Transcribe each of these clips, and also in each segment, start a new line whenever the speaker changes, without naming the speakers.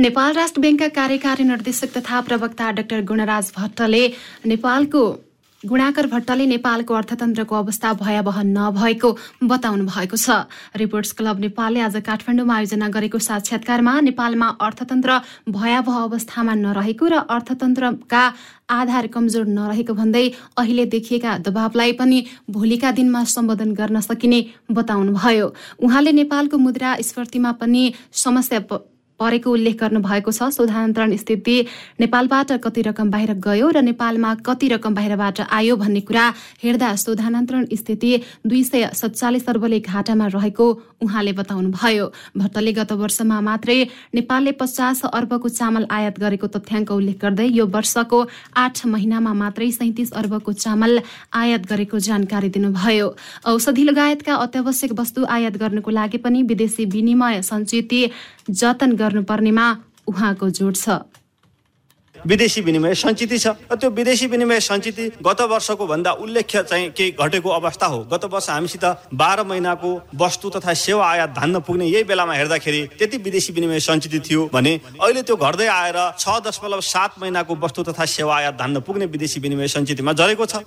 नेपाल राष्ट्र ब्याङ्कका कार्यकारी निर्देशक तथा प्रवक्ता डाक्टर गुणराज भट्टले नेपालको गुणाकर भट्टले नेपालको अर्थतन्त्रको अवस्था भयावह नभएको बताउनु भएको छ। रिपोर्ट्स क्लब नेपालले आज काठमाडौँमा आयोजना गरेको साक्षात्कारमा नेपालमा अर्थतन्त्र भयावह अवस्थामा नरहेको र अर्थतन्त्रका आधार कमजोर नरहेको भन्दै अहिले देखिएका दबावलाई पनि भोलिका दिनमा सम्बोधन गर्न सकिने बताउनुभयो। उहाँले नेपालको मुद्रा स्फूर्तिमा पनि समस्या परेको उल्लेख गर्नुभएको छ। शोधान्तरण स्थिति नेपालबाट कति रकम बाहिर गयो र नेपालमा कति रकम बाहिरबाट आयो भन्ने कुरा हेर्दा शोधान्तरण स्थिति दुई सय सत्तालिस अर्बले घाटामा रहेको उहाँले बताउनुभयो। भट्टले गत वर्षमा मात्रै नेपालले पचास अर्बको चामल आयात गरेको तथ्याङ्क उल्लेख गर्दै यो वर्षको आठ महिनामा मात्रै सैतिस अर्बको चामल आयात गरेको जानकारी दिनुभयो। औषधि लगायतका अत्यावश्यक वस्तु आयात गर्नुको लागि पनि विदेशी विनिमय सञ्चित जतन गर्नुपर्नेमा उहाँको जोड छ।
विदेशी विनिमय सञ्चित छ। त्यो विदेशी विनिमय सञ्चित गत वर्षको भन्दा उल्लेख्य चाहिँ केही घटेको अवस्था हो। गत वर्ष हामीसित बाह्र महिनाको वस्तु तथा सेवा आयात धान्न पुग्ने यही बेलामा हेर्दाखेरि त्यति विदेशी विनिमय सञ्चित थियो भने अहिले त्यो घट्दै आएर छ दशमलव सात महिनाको वस्तु तथा सेवा आयात धान्न पुग्ने विदेशी विनिमय सञ्चितमा झरेको छ।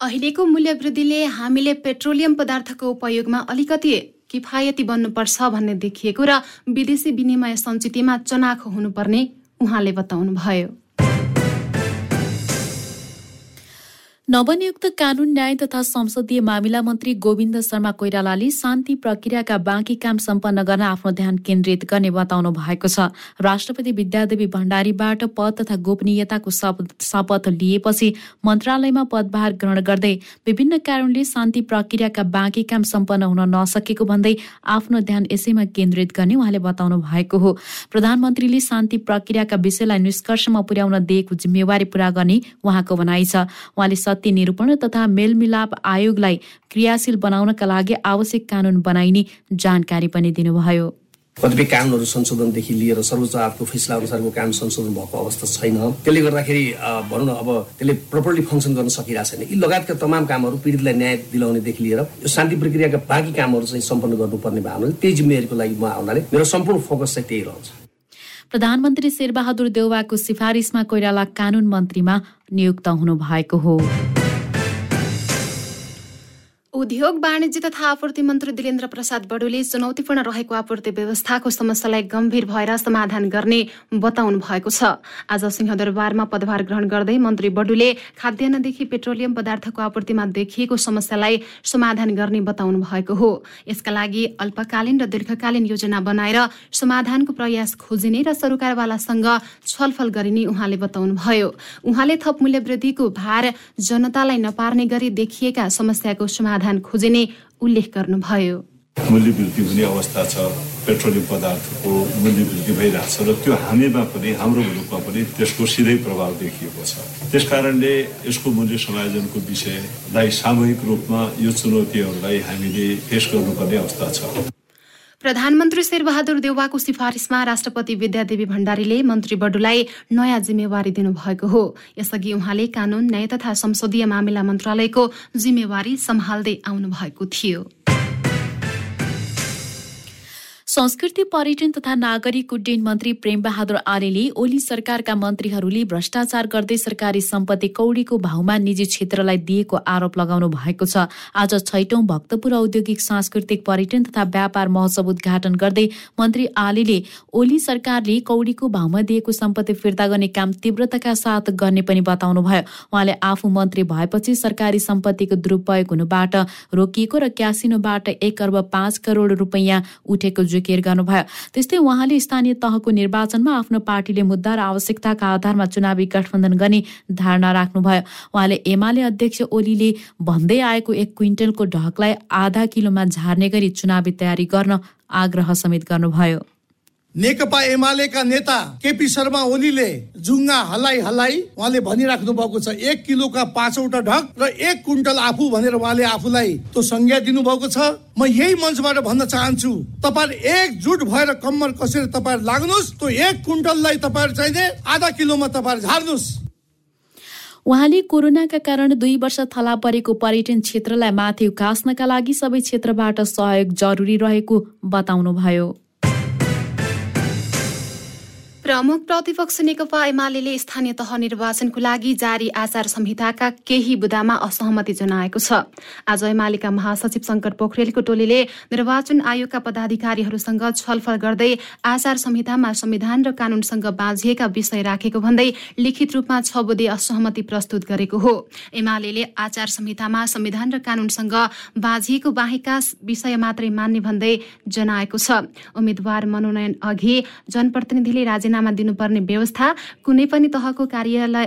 अहिलेको मूल्य वृद्धिले हामीले पेट्रोलियम पदार्थको उपयोगमा अलिकति किफायती बन्नुपर्छ भन्ने देखिएको र विदेशी विनिमय सञ्चितमा चनाखो हुनुपर्ने उहाँले बताउनुभयो।
नवनियुक्त कानून न्याय तथा संसदीय मामिला मन्त्री गोविन्द शर्मा कोइरालाले शान्ति प्रक्रियाका बाँकी काम सम्पन्न गर्न आफ्नो ध्यान केन्द्रित गर्ने बताउनु भएको छ। राष्ट्रपति विद्यादेवी भण्डारीबाट पद तथा गोपनीयताको शपथ लिएपछि मन्त्रालयमा पदभार ग्रहण गर्दै विभिन्न कारणले शान्ति प्रक्रियाका बाँकी काम सम्पन्न हुन नसकेको भन्दै आफ्नो ध्यान यसैमा केन्द्रित गर्ने उहाँले बताउनु भएको हो। प्रधानमन्त्रीले शान्ति प्रक्रियाका विषयलाई निष्कर्षमा पुर्याउन दिएको जिम्मेवारी पूरा गर्ने उहाँको भनाइ छ। उहाँले सत्य निरूपण तथा मेलमिलाप आयोगलाई क्रियाशील बनाउनका लागि आवश्यक कानून बनाइने जानकारी पनि दिनुभयो।
कतिपय कानुनहरू संशोधनदेखि लिएर सर्वोच्च आयोगको फैसला अनुसारको कानुन संशोधन भएको अवस्था छैन। त्यसले गर्दाखेरि भनौँ न अब त्यसले प्रपरली फङ्सन गर्न सकिरहेको छैन। यी लगायतका तमाम कामहरू पीडितलाई न्याय दिलाउनेदेखि लिएर यो शान्ति प्रक्रियाका बाँकी कामहरू चाहिँ सम्पन्न गर्नुपर्ने भावनाले त्यही जिम्मेवारीको लागि म आउनाले मेरो सम्पूर्ण फोकस चाहिँ त्यही रहन्छ।
प्रधानमन्त्री शेरबहादुर देउवाको सिफारिसमा कोइराला कानून मन्त्रीमा नियुक्त हुनु भएको हो।
उद्योग वाणिज्य तथा आपूर्ति मन्त्री दिलेन्द्र प्रसाद बडुले चुनौतीपूर्ण रहेको आपूर्ति व्यवस्थाको समस्यालाई गम्भीर भएर समाधान गर्ने बताउनु भएको छ। आज सिंहदरबारमा पदभार ग्रहण गर्दै मन्त्री बडुले खाद्यान्नदेखि पेट्रोलियम पदार्थको आपूर्तिमा देखिएको समस्यालाई समाधान गर्ने बताउनु भएको हो। यसका लागि अल्पकालीन र दीर्घकालीन योजना बनाएर समाधानको प्रयास खोजिने र सरकारवालासँग छलफल गरिने उहाँले बताउनुभयो। उहाँले थप मूल्य वृद्धिको भार जनतालाई नपार्ने गरी देखिएका समस्याको समाधान समाधान खोजिने उल्लेख गर्नुभयो।
मूल्य वृद्धि हुने अवस्था छ पेट्रोलियम पदार्थको मूल्य वृद्धि भइरहेको छ र त्यो हामीमा पनि हाम्रो मुलुकमा पनि त्यसको सिधै प्रभाव देखिएको छ। त्यस कारणले यसको मूल्य समायोजनको विषयलाई सामूहिक रूपमा यो चुनौतीहरूलाई हामीले फेस गर्नुपर्ने अवस्था छ।
प्रधानमन्त्री शेरबहादुर देउवाको सिफारिसमा राष्ट्रपति विद्यादेवी भण्डारीले मन्त्री बडुलाई नयाँ जिम्मेवारी दिनुभएको हो। यसअघि उहाँले कानून न्याय तथा संसदीय मामिला मन्त्रालयको जिम्मेवारी सम्हाल्दै आउनु भएको थियो।
संस्कृति पर्यटन तथा नागरिक उड्डयन मन्त्री प्रेमबहादुर आलेले ओली सरकारका मन्त्रीहरूले भ्रष्टाचार गर्दै सरकारी सम्पत्ति कौडीको भाउमा निजी क्षेत्रलाई दिएको आरोप लगाउनु भएको छ। आज छैटौं भक्तपुर औद्योगिक सांस्कृतिक पर्यटन तथा व्यापार महोत्सव उद्घाटन गर्दै मन्त्री आलेले ओली सरकारले कौडीको भाउमा दिएको सम्पत्ति फिर्ता गर्ने काम तीव्रताका साथ गर्ने पनि बताउनु भयो उहाँले आफू मन्त्री भएपछि सरकारी सम्पत्तिको दुरुपयोग हुनुबाट रोकिएको र क्यासिनोबाट एक अर्ब पाँच करोड रुपियाँ उठेको जिकिर गर्नुभयो। त्यस्तै उहाँले स्थानीय तहको निर्वाचनमा आफ्नो पार्टीले मुद्दा र आवश्यकताका आधारमा चुनावी गठबन्धन गर्ने धारणा राख्नुभयो। उहाँले एमाले अध्यक्ष ओलीले भन्दै आएको एक क्विन्टलको ढकलाई आधा किलोमा झार्ने गरी चुनावी तयारी गर्न आग्रह समेत गर्नुभयो।
नेकपा एमालेका नेता केपी शर्मा ओलीले जुङ्गा हल्लाइ हल्लाइ उहाँले भनिराख्नु भएको छ एक किलोका पाँचवटा ढक र एक कुन्टल आफू भनेर उहाँले आफूलाई त्यो संज्ञा दिनुभएको छ। म यही मञ्चबाट भन्न चाहन्छु तपाईँ एकजुट भएर कम्मर कसेर तपाईँ लाग्नुहोस् त्यो एक कुन्टललाई तपाईँहरू चाहिने आधा किलोमा तपाईँ झार्नुहोस्।
उहाँले कोरोनाका कारण दुई वर्ष थला परेको पर्यटन क्षेत्रलाई माथि उकास्नका लागि सबै क्षेत्रबाट सहयोग जरुरी रहेको बताउनुभयो।
प्रमुख प्रतिपक्ष नेकपा एमाले स्थानीय तह निर्वाचनको लागि जारी आचार संहिताका केही बुदामा असहमति जनाएको छ। आज एमालेका महासचिव शंकर पोखरेलको टोलीले निर्वाचन आयोगका पदाधिकारीहरूसँग छलफल गर्दै आचार संहितामा संविधान र कानूनसँग बाँझिएका विषय राखेको भन्दै लिखित रूपमा छ बुधे असहमति प्रस्तुत गरेको हो। एमाले आचार संहितामा संविधान र कानूनसँग बाँझिएको बाहेकका विषय मात्रै मान्ने भन्दै जनाएको छ। उम्मेद्वार मनोनयन अघि जनप्रतिनिधिले राजीनामा राजीनामा दिनुपर्ने व्यवस्था कुनै पनि तहको कार्यालय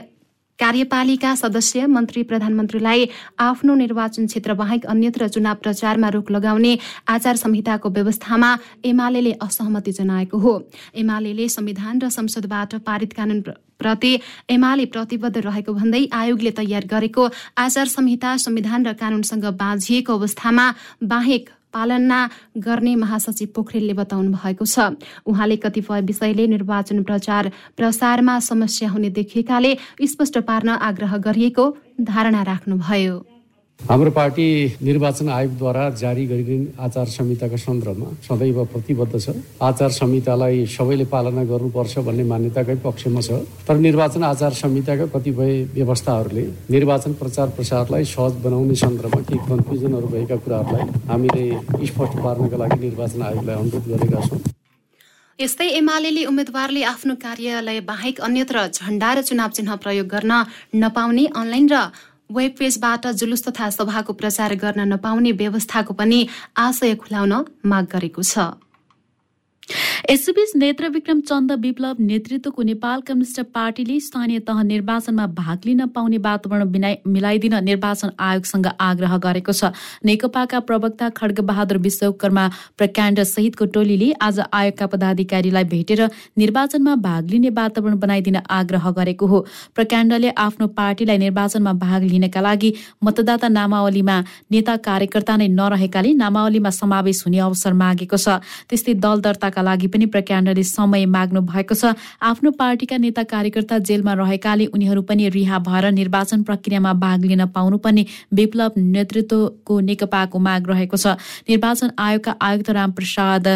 कार्यपालिका सदस्य मन्त्री प्रधानमन्त्रीलाई आफ्नो निर्वाचन क्षेत्र बाहेक अन्यत्र चुनाव प्रचारमा रोक लगाउने आचार संहिताको व्यवस्थामा एमाले असहमति जनाएको हो। एमाले संविधान र संसदबाट पारित कानून प्रति एमाले प्रतिबद्ध रहेको भन्दै आयोगले तयार गरेको आचार संहिता संविधान र कानूनसँग बाँझिएको अवस्थामा बाहेक पालना गर्ने महासचिव पोखरेलले बताउनु भएको छ। उहाँले कतिपय विषयले निर्वाचन प्रचार प्रसारमा समस्या हुने देखिएकाले स्पष्ट पार्न आग्रह गरिएको धारणा राख्नुभयो।
हाम्रो पार्टी निर्वाचन आयोगद्वारा जारी गरिने आचार संहिताका सन्दर्भमा सदैव प्रतिबद्ध छ। आचार संहितालाई सबैले पालना गर्नुपर्छ भन्ने मान्यताकै पक्षमा छ। तर निर्वाचन आचार संहिताका कतिपय व्यवस्थाहरूले निर्वाचन प्रचार प्रसारलाई सहज बनाउने सन्दर्भमा केही कन्फ्युजनहरू भएका कुराहरूलाई हामीले स्पष्ट पार्नका लागि निर्वाचन आयोगलाई अनुरोध गरेका छौँ।
यस्तै एमाले उम्मेद्वारले आफ्नो कार्यालय बाहेक अन्यत्र झण्डा र चुनाव चिन्ह प्रयोग गर्न नपाउने अनलाइन र वेब पेजबाट जुलुस तथा सभाको प्रचार गर्न नपाउने व्यवस्थाको पनि आशय खुलाउन माग गरेको छ।
यसैबीच नेत्र विक्रम चन्द विप्लव नेतृत्वको नेपाल कम्युनिष्ट पार्टीले स्थानीय तह निर्वाचनमा भाग लिन पाउने वातावरण मिलाइदिन निर्वाचन आयोगसँग आग्रह गरेको छ। नेकपाका प्रवक्ता खड्गबहादुर विश्वकर्मा प्रकाण्ड सहितको टोलीले आज आयोगका पदाधिकारीलाई भेटेर निर्वाचनमा भाग लिने वातावरण बनाइदिन आग्रह गरेको हो। प्रकाण्डले आफ्नो पार्टीलाई निर्वाचनमा भाग लिनका लागि मतदाता नामावलीमा नेता कार्यकर्ता नै नरहेकाले नामावलीमा समावेश हुने अवसर मागेको छ। त्यस्तै दल दर्ताका लागि पनि प्रकाण्डले समय माग्नु भएको छ। आफ्नो पार्टीका नेता कार्यकर्ता जेलमा रहेकाले उनीहरू पनि रिहा भएर निर्वाचन प्रक्रियामा भाग लिन पाउनुपर्ने विप्लव नेतृत्वको नेकपाको माग रहेको छ। निर्वाचन आयोगका आयुक्त रामप्रसाद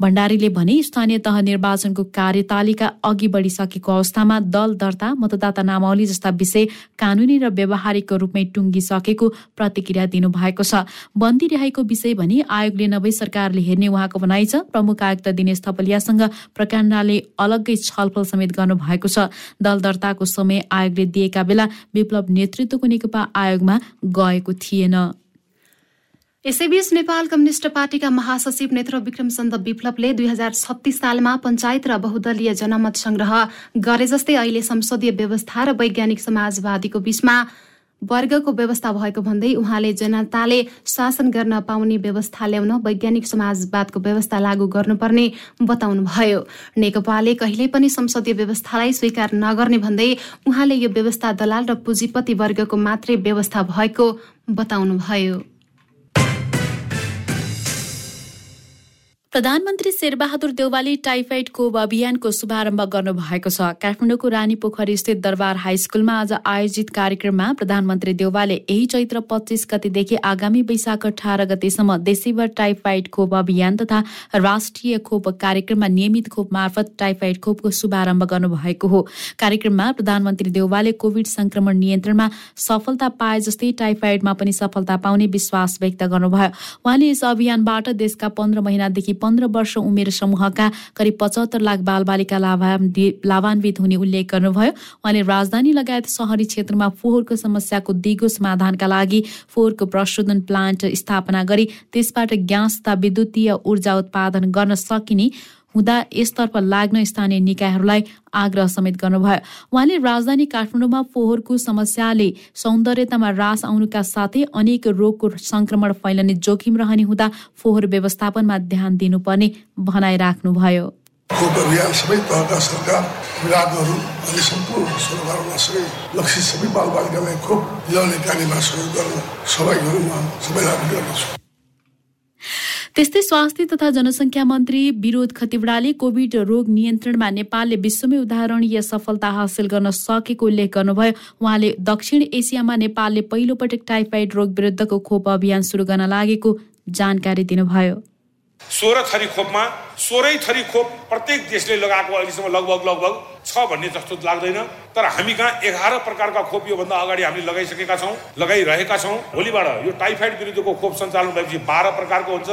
भण्डारीले भने स्थानीय तह निर्वाचनको कार्यतालिका अघि बढिसकेको अवस्थामा दल दर्ता मतदाता नामावली जस्ता विषय कानूनी र व्यावहारिक रूपमै टुङ्गिसकेको प्रतिक्रिया दिनुभएको छ। बन्दी रहेको विषय भने आयोगले नभई सरकारले हेर्ने उहाँको भनाइ छ। प्रमुख आयुक्त दिनेश थपलियासँग प्रकाण्डले अलग्गै छलफल समेत गर्नुभएको छ। दल दर्ताको समय आयोगले दिएका बेला विप्लव नेतृत्वको नेकपा आयोगमा गएको थिएन।
यसैबीच नेपाल कम्युनिष्ट पार्टीका महासचिव नेत्र विक्रमचन्द विप्लवले दुई हजार छत्तीस सालमा पञ्चायत र बहुदलीय जनमत संग्रह गरे जस्तै अहिले संसदीय व्यवस्था र वैज्ञानिक समाजवादीको बीचमा वर्गको व्यवस्था भएको भन्दै उहाँले जनताले शासन गर्न पाउने व्यवस्था ल्याउन वैज्ञानिक समाजवादको व्यवस्था लागू गर्नुपर्ने बताउनुभयो। नेकपाले कहिल्यै पनि संसदीय व्यवस्थालाई स्वीकार नगर्ने भन्दै उहाँले यो व्यवस्था दलाल र पुँजीपति वर्गको मात्रै व्यवस्था भएको बताउनुभयो।
प्रधानमन्त्री शेरबहादुर देउवाले टाइफाइड कोभ अभियानको शुभारम्भ गर्नुभएको छ। काठमाडौँको रानी पोखरी स्थित दरबार हाई स्कुलमा आज आयोजित कार्यक्रममा प्रधानमन्त्री देउवाले यही चैत्र पच्चिस गतिदेखि आगामी वैशाख अठार गतेसम्म देशैभर टाइफाइड खोप अभियान तथा राष्ट्रिय खोप कार्यक्रममा नियमित खोप मार्फत टाइफाइड खोपको शुभारम्भ गर्नुभएको हो। कार्यक्रममा प्रधानमन्त्री देउवाले कोविड संक्रमण नियन्त्रणमा सफलता पाए जस्तै टाइफाइडमा पनि सफलता पाउने विश्वास व्यक्त गर्नुभयो। उहाँले यस अभियानबाट देशका पन्ध्र महिनादेखि पन्ध्र वर्ष उमेर समूहका करिब पचहत्तर लाख बालबालिका लाभान्वित हुने उल्लेख गर्नुभयो। उहाँले राजधानी लगायत सहरी क्षेत्रमा फोहोरको समस्याको दिगो समाधानका लागि फोहोरको प्रशोधन प्लान्ट स्थापना गरी त्यसबाट ग्यास तथा विद्युतीय ऊर्जा उत्पादन गर्न सकिने हुँदा यसतर्फ लाग्न स्थानीय निकायहरूलाई आग्रह समेत गर्नुभयो। उहाँले राजधानी काठमाडौँमा फोहोरको समस्याले सौन्दर्यतामा रास आउनुका साथै अनेक रोगको संक्रमण फैलने जोखिम रहने हुँदा फोहोर व्यवस्थापनमा ध्यान दिनुपर्ने भनाइराख्नुभयो
खोप अभियान सबै तहका सरकार विभागहरू अनि सम्पूर्ण सरकारमा सबै लक्षित सबै बालबालिकालाई खोप ल्याउने कार्यमा सहयोग गर्न सबैहरू सबैलाई गर्दछु
त्यस्तै स्वास्थ्य तथा जनसङ्ख्या मन्त्री विरोध खतिवड़ाले कोविड रोग नियन्त्रणमा नेपालले विश्वमै उदाहरणीय सफलता हासिल गर्न सकेको उल्लेख गर्नुभयो। उहाँले दक्षिण एसियामा नेपालले पहिलोपटक टाइफाइड रोग विरुद्धको खोप अभियान सुरु गर्न लागेको जानकारी दिनुभयो।
सोह्र थरी खोपमा सोह्रै थरी खोप प्रत्येक देशले लगाएको अहिलेसम्म लगभग लगभग छ भन्ने जस्तो लाग्दैन। तर हामी कहाँ एघार प्रकारका खोप योभन्दा अगाडि हामीले लगाइसकेका छौँ लगाइरहेका छौँ। भोलिबाट यो टाइफाइड विरुद्धको खोप सञ्चालन भएपछि बाह्र प्रकारको हुन्छ।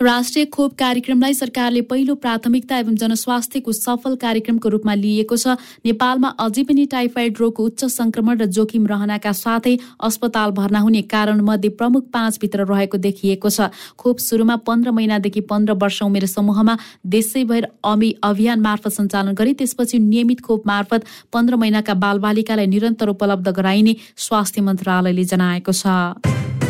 राष्ट्रिय खोप कार्यक्रमलाई सरकारले पहिलो प्राथमिकता एवं जनस्वास्थ्यको सफल कार्यक्रमको रूपमा लिएको छ। नेपालमा अझै पनि टाइफाइड रोगको उच्च संक्रमण र जोखिम रहनाका साथै अस्पताल भर्ना हुने कारण मध्ये प्रमुख पाँचभित्र रहेको देखिएको छ। खोप सुरुमा पन्ध्र महिनादेखि पन्ध्र वर्ष उमेर समूहमा देशैभर अमि अभियान मार्फत सञ्चालन गरी त्यसपछि नियमित खोप मार्फत पन्ध्र महिनाका बालबालिकालाई निरन्तर उपलब्ध गराइने स्वास्थ्य मन्त्रालयले जनाएको छ।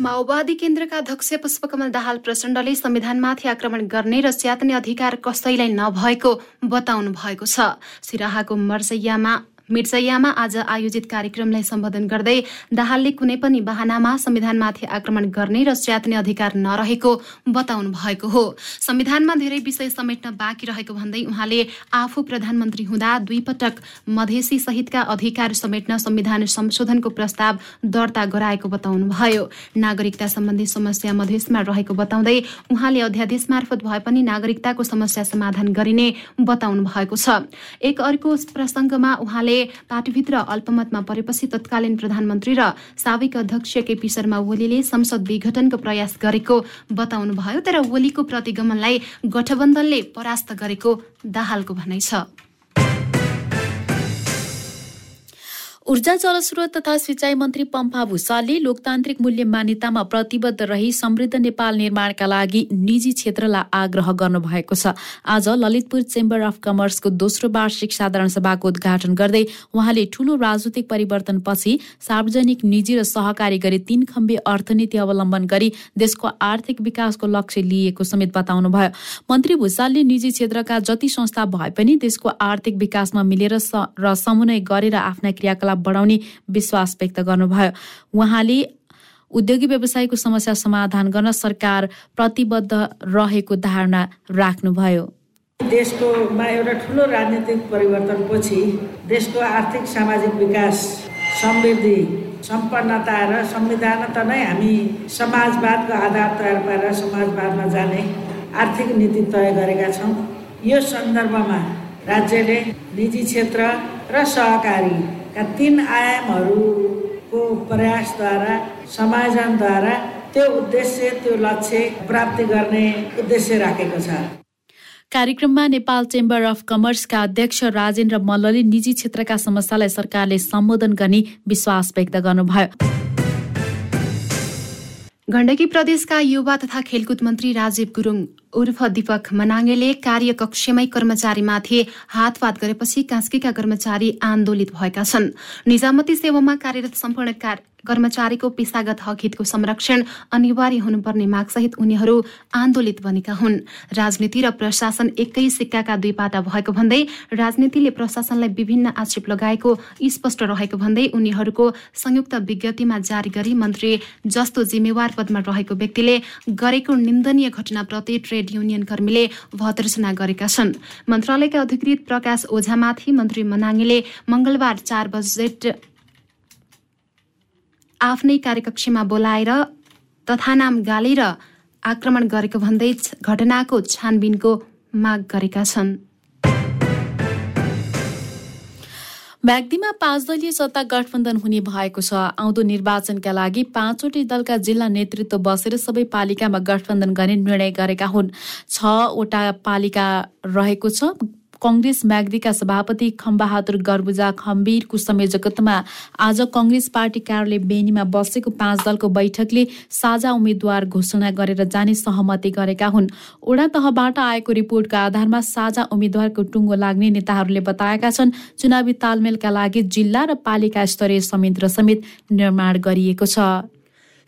माओवादी केन्द्रका अध्यक्ष पुष्पकमल दाहाल प्रचण्डले संविधानमाथि आक्रमण गर्ने र च्यात्ने अधिकार कसैलाई नभएको बताउनु भएको छ। सिराहाको मर्सैयामा मिर्चैयामा आज आयोजित कार्यक्रमलाई सम्बोधन गर्दै दाहालले कुनै पनि वाहनामा संविधानमाथि आक्रमण गर्ने र च्यात्ने अधिकार नरहेको बताउनु भएको हो। संविधानमा धेरै विषय समेट्न बाँकी रहेको भन्दै उहाँले आफू प्रधानमन्त्री हुँदा दुई पटक मधेसी सहितका अधिकार समेट्न संविधान संशोधनको प्रस्ताव दर्ता गराएको बताउनुभयो। नागरिकता सम्बन्धी समस्या मधेसमा रहेको बताउँदै उहाँले अध्यादेश मार्फत भए पनि नागरिकताको समस्या समाधान गरिने बताउनु भएको छ। एक अर्को प्रसङ्गमा उहाँले पार्टीभित्र अल्पमतमा परेपछि तत्कालीन प्रधानमन्त्री र साबिक अध्यक्ष केपी शर्मा ओलीले संसद विघटनको प्रयास गरेको बताउनुभयो तर ओलीको प्रतिगमनलाई गठबन्धनले परास्त गरेको दाहालको भनाइ छ।
ऊर्जा जलस्रोत तथा सिंचाई मन्त्री पम्फा भूषालले लोकतान्त्रिक मूल्य मान्यतामा प्रतिबद्ध रही समृद्ध नेपाल निर्माणका लागि निजी क्षेत्रलाई आग्रह गर्नुभएको छ। आज ललितपुर चेम्बर अफ कमर्सको दोस्रो वार्षिक साधारण सभाको उद्घाटन गर्दै उहाँले ठूलो राजनीतिक परिवर्तनपछि सार्वजनिक निजी र सहकारी गरी तीन खम्बे अर्थनीति अवलम्बन गरी देशको आर्थिक विकासको लक्ष्य लिएको समेत बताउनुभयो। मन्त्री भूषालले निजी क्षेत्रका जति संस्था भए पनि देशको आर्थिक विकासमा मिलेर र समन्वय गरेर आफ्ना क्रियाकलाप बढाउने विश्वास व्यक्त गर्नुभयो। उहाँले उद्योगी व्यवसायको समस्या समाधान गर्न सरकार प्रतिबद्ध रहेको धारणा राख्नुभयो।
देशकोमा एउटा ठुलो राजनीतिक परिवर्तनपछि देशको आर्थिक सामाजिक विकास समृद्धि सम्पन्नता र संविधान त नै हामी समाजवादको आधार तयार पारेर समाजवादमा जाने आर्थिक नीति तय गरेका छौँ। यो सन्दर्भमा राज्यले निजी क्षेत्र र सहकारी का तिन आयामहरूको प्रयासद्वारा समायोजनद्वारा त्यो उद्देश्य त्यो लक्ष्य प्राप्ति गर्ने उद्देश्य राखेको छ।
कार्यक्रममा नेपाल चेम्बर अफ कमर्सका अध्यक्ष राजेन्द्र मल्लले निजी क्षेत्रका समस्यालाई सरकारले सम्बोधन गर्ने विश्वास व्यक्त गर्नुभयो।
गण्डकी प्रदेशका युवा तथा खेलकुद मन्त्री राजीव गुरुङ उर्फ दीपक मनाङ्गेले कार्यकक्षमै कर्मचारीमाथि हातपात गरेपछि कास्कीका कर्मचारी आन्दोलित भएका छन्। निजामती सेवामा कार्यरत सम्पूर्ण कर्मचारीको पेसागत हक हितको संरक्षण अनिवार्य हुनुपर्ने मागसहित उनीहरू आन्दोलित बनेका हुन्। राजनीति र प्रशासन एकै सिक्काका दुई पाटा भएको भन्दै राजनीतिले प्रशासनलाई विभिन्न आक्षेप लगाएको स्पष्ट रहेको भन्दै उनीहरूको संयुक्त विज्ञप्तिमा जारी गरी मन्त्री जस्तो जिम्मेवार पदमा रहेको व्यक्तिले गरेको निन्दनीय घटनाप्रति ट्रेड युनियन कर्मीले भर्त्सना गरेका छन्। मन्त्रालयका अधिकृत प्रकाश ओझामाथि मन्त्री मनाङेले मंगलबार चार बजेट आफ्नै कार्यकक्षमा बोलाएर तथानाम गालेर आक्रमण गरेको भन्दै घटनाको छानबिनको माग गरेका छन्।
म्याग्दीमा पाँच दलीय सत्ता गठबन्धन हुने भएको छ। आउँदो निर्वाचनका लागि पाँचवटै दलका जिल्ला नेतृत्व बसेर सबै पालिकामा गठबन्धन गर्ने निर्णय गरेका हुन्। छवटा पालिका रहेको छ। कङ्ग्रेस म्याग्दीका सभापति खम्बहादुर गर्बुजा खम्बीरको संयोजकत्वमा आज कङ्ग्रेस पार्टी कार्यालय बेनीमा बसेको पाँच दलको बैठकले साझा उम्मेद्वार घोषणा गरेर जाने सहमति गरेका हुन्। ओडा तहबाट आएको रिपोर्टको आधारमा साझा उम्मेद्वारको टुङ्गो लाग्ने नेताहरूले बताएका छन् चुनावी तालमेलका लागि जिल्ला र पालिका स्तरीय संयन्त्र समेत निर्माण गरिएको छ।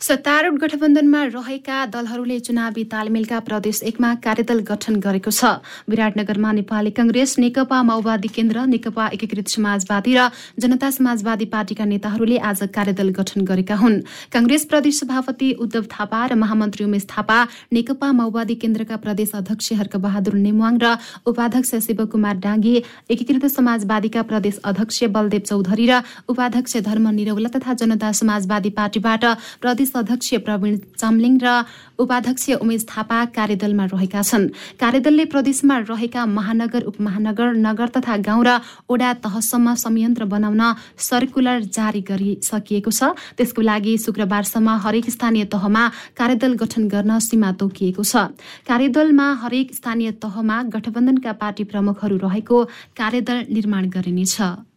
सत्तारूढ गठबन्धनमा रहेका दलहरूले चुनावी तालमेलका प्रदेश एकमा कार्यदल गठन गरेको छ। विराटनगरमा नेपाली कंग्रेस नेकपा माओवादी केन्द्र नेकपा एकीकृत समाजवादी र जनता समाजवादी पार्टीका नेताहरूले आज कार्यदल गठन गरेका हुन्। कंग्रेस प्रदेश सभापति उद्धव थापा र महामन्त्री उमेश थापा नेकपा माओवादी केन्द्रका प्रदेश अध्यक्ष हर्कबहादुर नेमुवाङ र उपाध्यक्ष शिवकुमार डाङ्गी एकीकृत समाजवादीका प्रदेश अध्यक्ष बलदेव चौधरी र उपाध्यक्ष धर्म निरौला तथा जनता समाजवादी पार्टीबाट प्रदेश प्रदेश अध्यक्ष प्रवीण चामलिङ र उपाध्यक्ष उमेश थापा कार्यदलमा रहेका छन्। कार्यदलले प्रदेशमा रहेका महानगर उपमहानगर नगर तथा गाउँ र ओडा तहसम्म संयन्त्र बनाउन सर्कुलर जारी गरिसकिएको छ। त्यसको लागि शुक्रबारसम्म हरेक स्थानीय तहमा कार्यदल गठन गर्न सीमा तोकिएको छ। कार्यदलमा हरेक स्थानीय तहमा गठबन्धनका पार्टी प्रमुखहरू रहेको कार्यदल निर्माण गरिनेछ।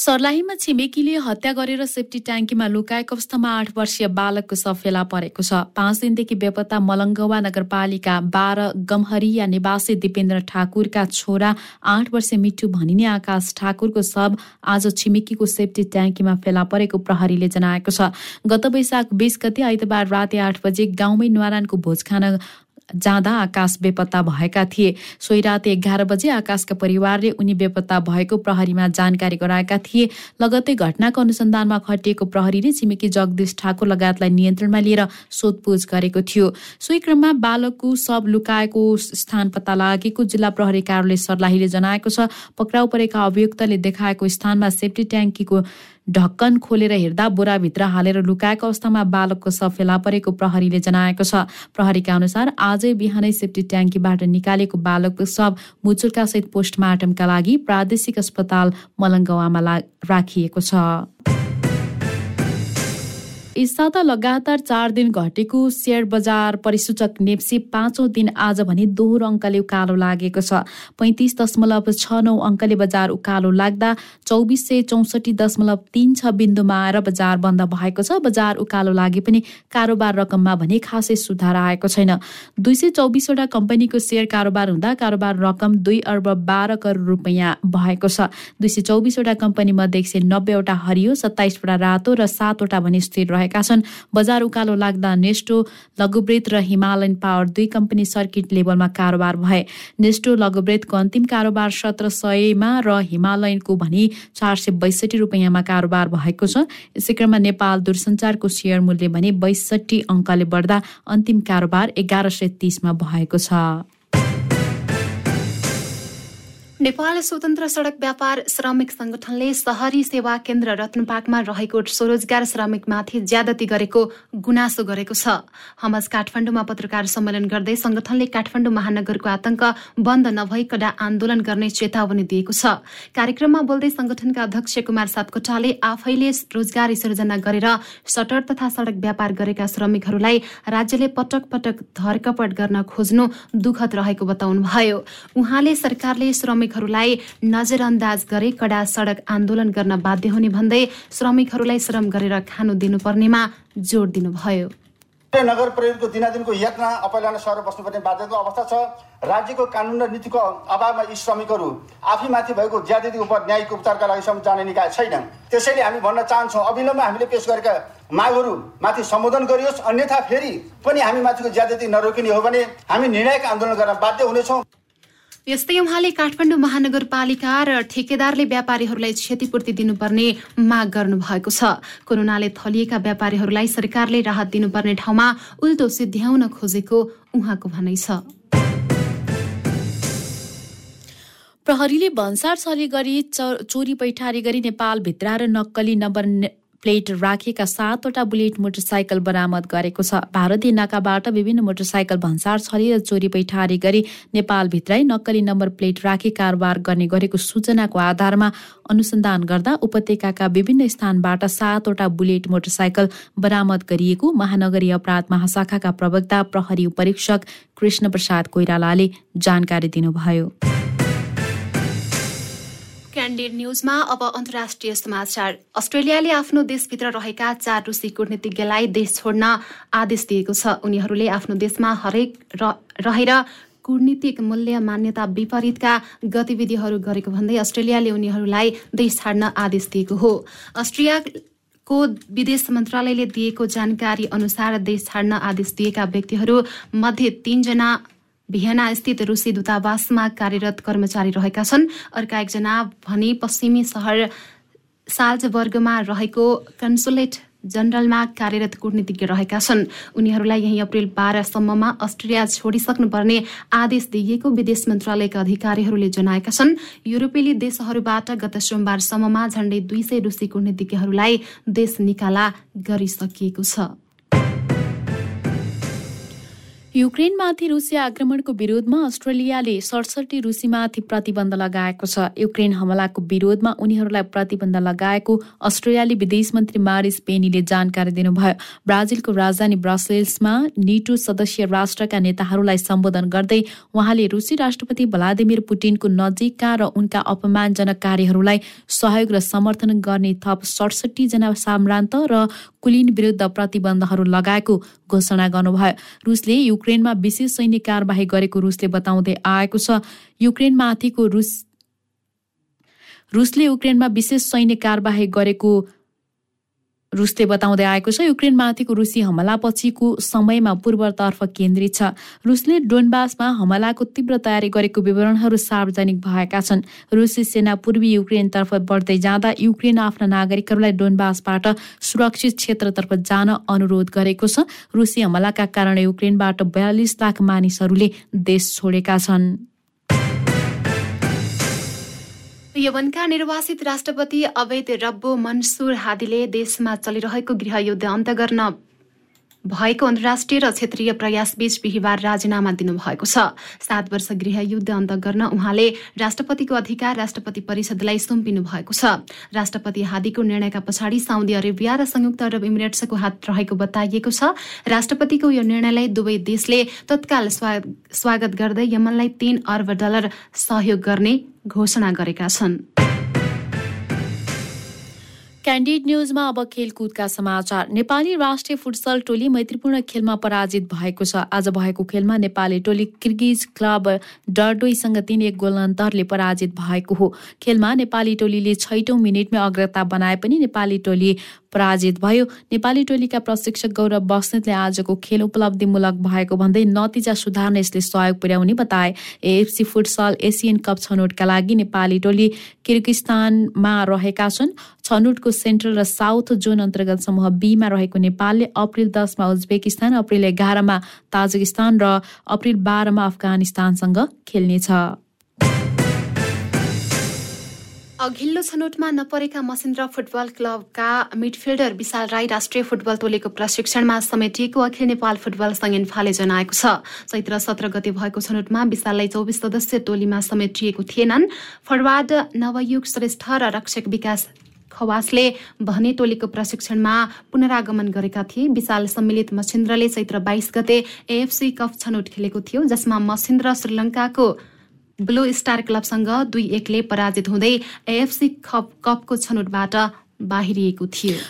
सर्लाहीमा छिमेकीले हत्या गरेर सेफ्टी ट्याङ्कीमा लुकाएको अवस्थामा आठ वर्षीय बालकको शव फेला परेको छ। पाँच दिनदेखि बेपत्ता मलङ्गवा नगरपालिका बाह्र गमहरिया निवासी दिपेन्द्र ठाकुरका छोरा आठ वर्षीय मिठु भनिने आकाश ठाकुरको शव आज छिमेकीको सेफ्टी ट्याङ्कीमा फेला परेको प्रहरीले जनाएको छ। गत वैशाख बीस गति आइतबार राति आठ बजे गाउँमै न्वारानको भोज खान जाँदा आकाश बेपत्ता भएका थिए। सोही राति एघार बजे आकाशका परिवारले उनी बेपत्ता भएको प्रहरीमा जानकारी गराएका थिए। लगत्तै घटनाको अनुसन्धानमा खटिएको प्रहरीले छिमेकी जगदीश ठाकुर लगायतलाई नियन्त्रणमा लिएर सोधपुछ गरेको थियो। सोही क्रममा बालकको शव लुकाएको स्थान पत्ता लागेको जिल्ला प्रहरी कार्यालय सर्लाहीले जनाएको छ। पक्राउ परेका अभियुक्तले देखाएको स्थानमा सेफ्टी ट्याङ्कीको ढक्कन खोलेर हेर्दा बोराभित्र हालेर लुकाएको अवस्थामा बालकको शव फेला परेको प्रहरीले जनाएको छ। प्रहरीका अनुसार आजै बिहानै सेफ्टी ट्याङ्कीबाट निकालेको बालकको शव मुचुर्का सहित पोस्टमार्टमका लागि प्रादेशिक अस्पताल मलङ्गवामा राखिएको छ। साता लगातार चार दिन घटेको सेयर बजार परिसूचक नेप्सी पाँचौँ दिन आज भने दोहोरो अङ्कले उकालो लागेको छ। पैँतिस दशमलव छ नौ अङ्कले बजार उकालो लाग्दा चौबिस सय चौसठी दशमलव तिन छ बिन्दुमा आएर बजार बन्द भएको छ। बजार उकालो लागे पनि कारोबार रकममा भने खासै सुधार आएको छैन। दुई सय चौबिसवटा कम्पनीको सेयर कारोबार हुँदा कारोबार रकम दुई अर्ब बाह्र करोड रुपियाँ भएको छ। दुई सय चौबिसवटा कम्पनी मध्ये एक सय नब्बेवटा हरियो सत्ताइसवटा रातो र सातवटा भने स्थिर रहेका छन्। बजार उकालो लाग्दा नेस्टो लघुब्रेत र हिमालयन पावर दुई कम्पनी सर्किट लेभलमा कारोबार भए। नेस्टो लघुब्रेतको अन्तिम कारोबार सत्र सयमा र हिमालयनको भने चार सय बैसठी रुपियाँमा कारोबार भएको छ। यसै क्रममा नेपाल दूरसञ्चारको सेयर मूल्य भने बैसठी अङ्कले बढ्दा अन्तिम कारोबार एघार सय तिसमा भएको छ।
नेपाल स्वतन्त्र सड़क व्यापार श्रमिक संगठनले शहरी सेवा केन्द्र रत्नपाकमा रहेको स्वरोजगार श्रमिकमाथि ज्यादती गरेको गुनासो गरेको छ। हमस काठमाडौँमा पत्रकार सम्मेलन गर्दै संगठनले काठमाडौँ महानगरको आतंक बन्द नभई कडा आन्दोलन गर्ने चेतावनी दिएको छ। कार्यक्रममा बोल्दै संगठनका अध्यक्ष कुमार सापकोटाले आफैले रोजगारी सृजना गरेर सटर तथा सड़क व्यापार गरेका श्रमिकहरूलाई राज्यले पटक पटक धरकपट गर्न खोज्नु दुखद रहेको बताउनुभयो। उहाँले सरकारले श्रमिक श्रमिकहरूलाई नजरअन्दाज गरे कडा सड़क आन्दोलन गर्न बाध्य हुने भन्दै श्रमिकहरूलाई श्रम गरेर खानु दिनुपर्नेमा जोड़ दिनुभयो।
नगर प्रयोगको दिनादिनको यातना अपैलान सर बस्नुपर्ने बाध्यताको अवस्था छ। राज्यको कानुन र नीतिको अभावमा यी श्रमिकहरू आफैमाथि भएको ज्यादती उप न्यायिक उपचारका लागि जाने निकाय छैन त्यसैले हामी भन्न चाहन्छौँ अविलम्ब हामीले पेश गरेका मागहरू माथि सम्बोधन गरियोस्। अन्यथा फेरि पनि हामी माथिको ज्यादती नरोकिने हो भने हामी निर्णायक आन्दोलन गर्न बाध्य हुनेछौँ।
यस्तै उहाँले काठमाडौँ महानगरपालिका र ठेकेदारले व्यापारीहरूलाई क्षतिपूर्ति दिनुपर्ने माग गर्नु भएको छ। कोरोनाले थलिएका व्यापारीहरूलाई सरकारले राहत दिनुपर्ने ठाउँमा उल्टो सिद्ध्याउन खोजेको उहाँको भनाइ छ।
प्रहरीले भन्सार छले गरी चोरी पैठारी गरी नेपाल भित्र र नक्कली नम्बर प्लेट राखेका सातवटा बुलेट मोटरसाइकल बरामद गरेको छ। भारतीय नाकाबाट विभिन्न मोटरसाइकल भन्सार छरी र चोरी पैठारी गरी नेपालभित्रै नक्कली नम्बर प्लेट राखी कारोबार गर्ने गरेको सूचनाको आधारमा अनुसन्धान गर्दा उपत्यकाका विभिन्न स्थानबाट सातवटा बुलेट मोटरसाइकल बरामद गरिएको महानगरीय अपराध महाशाखाका प्रवक्ता प्रहरी उपरीक्षक कृष्ण प्रसाद कोइरालाले जानकारी दिनुभयो।
क्यान्डेड न्युजमा अब अन्तर्राष्ट्रिय समाचार। अस्ट्रेलियाले आफ्नो देशभित्र रहेका चार रुसी कूटनीतिज्ञलाई देश छोड्न आदेश दिएको छ। उनीहरूले आफ्नो देशमा हरेक रहेर कूटनीतिक मूल्य मान्यता विपरीतका गतिविधिहरू गरेको भन्दै अस्ट्रेलियाले उनीहरूलाई देश छाड्न आदेश दिएको हो। अस्ट्रियाको विदेश मन्त्रालयले दिएको जानकारी अनुसार देश छाड्न आदेश दिएका व्यक्तिहरू मध्ये तीनजना भियना स्थित रुसी दूतावासमा कार्यरत कर्मचारी रहेका छन्। अर्का एकजना भने पश्चिमी सहर साल्जबर्गमा रहेको कन्सुलेट जनरलमा कार्यरत कूटनीतिज्ञ रहेका छन्। उनीहरूलाई यही अप्रेल बाह्रसम्ममा अस्ट्रेलिया छोडिसक्नुपर्ने आदेश दिइएको विदेश मन्त्रालयका अधिकारीहरूले जनाएका छन्। युरोपेली देशहरूबाट गत सोमबारसम्ममा झण्डै दुई सय रुसी कूटनीतिज्ञहरूलाई देश निकाला गरिसकिएको छ।
युक्रेनमाथि रुसी आक्रमणको विरोधमा अस्ट्रेलियाले सडसठी रुसीमाथि प्रतिबन्ध लगाएको छ। युक्रेन हमलाको विरोधमा उनीहरूलाई प्रतिबन्ध लगाएको अस्ट्रेलियाली विदेश मन्त्री मारिस पेनीले जानकारी दिनुभयो। ब्राजिलको राजधानी ब्रसेल्समा निटो सदस्य राष्ट्रका नेताहरूलाई सम्बोधन गर्दै उहाँले रुसी राष्ट्रपति भ्लादिमिर पुटिनको नजिकका र उनका अपमानजनक कार्यहरूलाई सहयोग र समर्थन गर्ने थप सडसठी जना साम्रान्त र कुलिन विरुद्ध प्रतिबन्धहरू लगाएको घोषणा गर्नुभयो। रुसले युक्रेनमा विशेष सैन्य कारवाही गरेको रुसले बताउँदै आएको छ। युक्रेनमाथिको रुस रुसले युक्रेनमा विशेष सैन्य कारवाही गरेको रुसले बताउँदै आएको छ युक्रेनमाथिको रुसी हमलापछिको समयमा पूर्वतर्फ केन्द्रित छ। रुसले डोनबासमा हमलाको तीव्र तयारी गरेको विवरणहरू सार्वजनिक भएका छन्। रुसी सेना पूर्वी युक्रेनतर्फ बढ्दै जाँदा युक्रेन आफ्ना नागरिकहरूलाई डोनबासबाट सुरक्षित क्षेत्रतर्फ जान अनुरोध गरेको छ। रुसी हमलाका कारण युक्रेनबाट बयालिस लाख मानिसहरूले देश छोडेका छन्।
यवनका निर्वासित राष्ट्रपति अवैध रब्बो मनसुर हादीले देशमा चलिरहेको गृहयुद्ध अन्त गर्न भएको अन्तर्राष्ट्रिय र क्षेत्रीय प्रयासबीच बिहिबार राजीनामा दिनुभएको छ। सात वर्ष गृहयुद्ध अन्त गर्न उहाँले राष्ट्रपतिको अधिकार राष्ट्रपति परिषदलाई सुम्पिनु भएको छ। राष्ट्रपति हादीको निर्णयका पछाडि साउदी अरेबिया र संयुक्त अरब इमिरेट्सको हात रहेको बताइएको छ। राष्ट्रपतिको यो निर्णयलाई दुवै देशले तत्काल स्वागत गर्दै यमनलाई तीन अर्ब डलर सहयोग गर्ने घोषणा गरेका छन्।
क्यान्डिड न्युजमा अब खेलकुदका समाचार। नेपाली राष्ट्रिय फुटसल टोली मैत्रीपूर्ण खेलमा पराजित भएको छ। आज भएको खेलमा नेपाली टोली किर्गिज क्लब डर्डोईसँग तीन एक गोल अन्तरले पराजित भएको हो। खेलमा नेपाली टोलीले छैटौँ मिनटमै अग्रता बनाए पनि नेपाली टोली पराजित भयो। नेपाली टोलीका प्रशिक्षक गौरव बस्नेतले आजको खेल उपलब्धिमूलक भएको भन्दै नतिजा सुधार्न यसले सहयोग पुर्याउने बताए। एएफसी फुटसल एसियन कप छनौटका लागि नेपाली टोली किर्गिस्तानमा रहेका छन्। छनौटको सेन्ट्रल र साउथ जोन अन्तर्गत समूह बीमा रहेको नेपालले अप्रिल दसमा उज्बेकिस्तान अप्रिल एघारमा ताजिकिस्तान र अप्रिल बाह्रमा अफगानिस्तानसँग खेल्नेछ।
अघिल्लो छनौटमा नपरेका मसिन्द्र फुटबल क्लबका मिडफिल्डर विशाल राई राष्ट्रिय फुटबल टोलीको प्रशिक्षणमा समेटिएको अखिल नेपाल फुटबल संयन्फाले जनाएको छ। चैत्र सत्र गते भएको छनौटमा विशाललाई चौबिस सदस्य टोलीमा समेटिएको थिएनन्। फरवार्ड नवयुग श्रेष्ठ र रक्षक विकास खवासले भने टोलीको प्रशिक्षणमा पुनरागमन गरेका थिए। विशाल सम्मिलित मसिन्द्रले चैत्र बाइस गते एएफसी कप छनौट खेलेको थियो जसमा मसिन्द्र श्रीलङ्काको ब्लू स्टार क्लबसँग दुई एकले पराजित हुँदै एएफसी कप कपको छनौटबाट बाहिरिएको थियो।